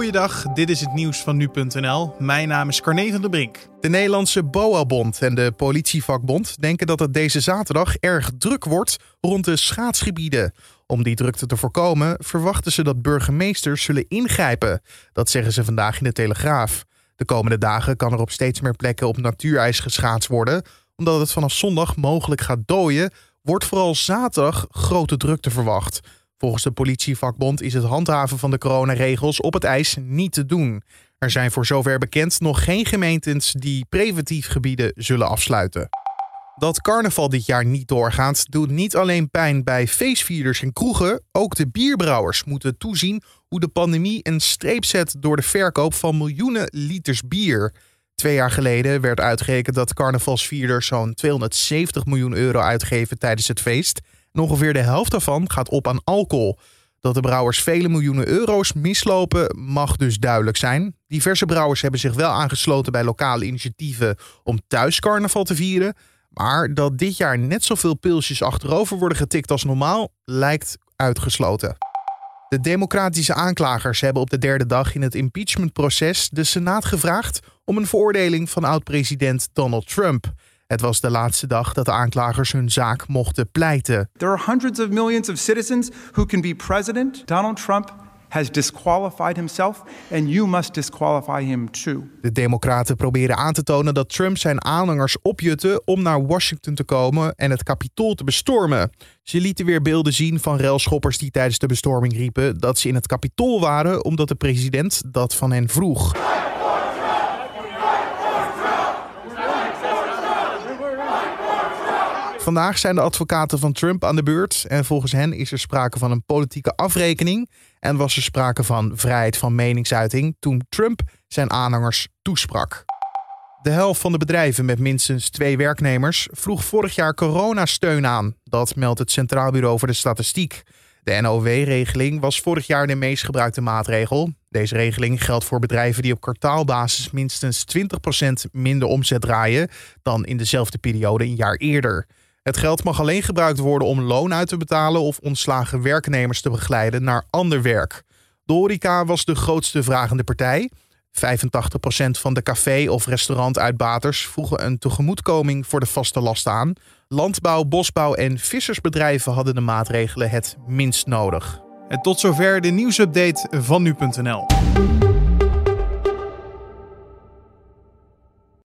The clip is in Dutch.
Goeiedag, dit is het nieuws van nu.nl. Mijn naam is Carne van der Brink. De Nederlandse BOA-bond en de politievakbond denken dat het deze zaterdag erg druk wordt rond de schaatsgebieden. Om die drukte te voorkomen verwachten ze dat burgemeesters zullen ingrijpen. Dat zeggen ze vandaag in de Telegraaf. De komende dagen kan er op steeds meer plekken op natuurijs geschaatst worden. Omdat het vanaf zondag mogelijk gaat dooien, wordt vooral zaterdag grote drukte verwacht. Volgens de politievakbond is het handhaven van de coronaregels op het ijs niet te doen. Er zijn voor zover bekend nog geen gemeentes die preventief gebieden zullen afsluiten. Dat carnaval dit jaar niet doorgaat, doet niet alleen pijn bij feestvierders en kroegen. Ook de bierbrouwers moeten toezien hoe de pandemie een streep zet door de verkoop van miljoenen liters bier. Twee jaar geleden werd uitgerekend dat carnavalsvierders zo'n 270 miljoen euro uitgeven tijdens het feest. En ongeveer de helft daarvan gaat op aan alcohol. Dat de brouwers vele miljoenen euro's mislopen mag dus duidelijk zijn. Diverse brouwers hebben zich wel aangesloten bij lokale initiatieven om thuis carnaval te vieren. Maar dat dit jaar net zoveel pilsjes achterover worden getikt als normaal lijkt uitgesloten. De democratische aanklagers hebben op de derde dag in het impeachmentproces de Senaat gevraagd om een veroordeling van oud-president Donald Trump. Het was de laatste dag dat de aanklagers hun zaak mochten pleiten. There are hundreds of millions of citizens who can be president. Donald Trump has disqualified himself and you must disqualify him too. De Democraten proberen aan te tonen dat Trump zijn aanhangers opjutte om naar Washington te komen en het Capitool te bestormen. Ze lieten weer beelden zien van relschoppers die tijdens de bestorming riepen dat ze in het Capitool waren omdat de president dat van hen vroeg. Vandaag zijn de advocaten van Trump aan de beurt en volgens hen is er sprake van een politieke afrekening en was er sprake van vrijheid van meningsuiting toen Trump zijn aanhangers toesprak. De helft van de bedrijven met minstens twee werknemers vroeg vorig jaar coronasteun aan. Dat meldt het Centraal Bureau voor de Statistiek. De NOW-regeling was vorig jaar de meest gebruikte maatregel. Deze regeling geldt voor bedrijven die op kwartaalbasis minstens 20% minder omzet draaien dan in dezelfde periode een jaar eerder. Het geld mag alleen gebruikt worden om loon uit te betalen of ontslagen werknemers te begeleiden naar ander werk. De was de grootste vragende partij. 85% van de café- of restaurantuitbaters vroegen een tegemoetkoming voor de vaste lasten aan. Landbouw, bosbouw en vissersbedrijven hadden de maatregelen het minst nodig. En tot zover de nieuwsupdate van nu.nl.